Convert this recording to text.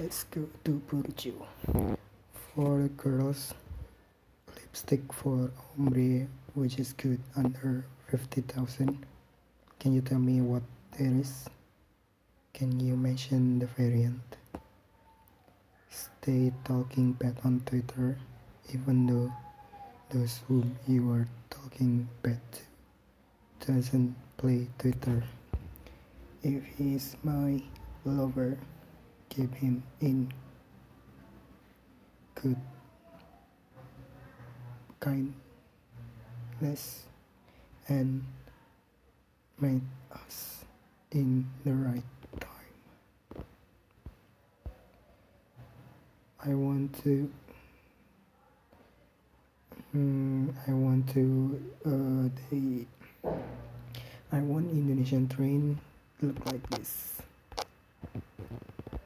Let's go to Burju. For girls, lipstick for ombre, which is good under 50,000. Can you tell me what there is? Can you mention the variant? Stay talking bad on Twitter, even though those whom you are talking bad to doesn't play Twitter. If he is my lover, keep him in good kindness and meet us in the right time. I want to um, I want to uh, the I want Indonesian train look like this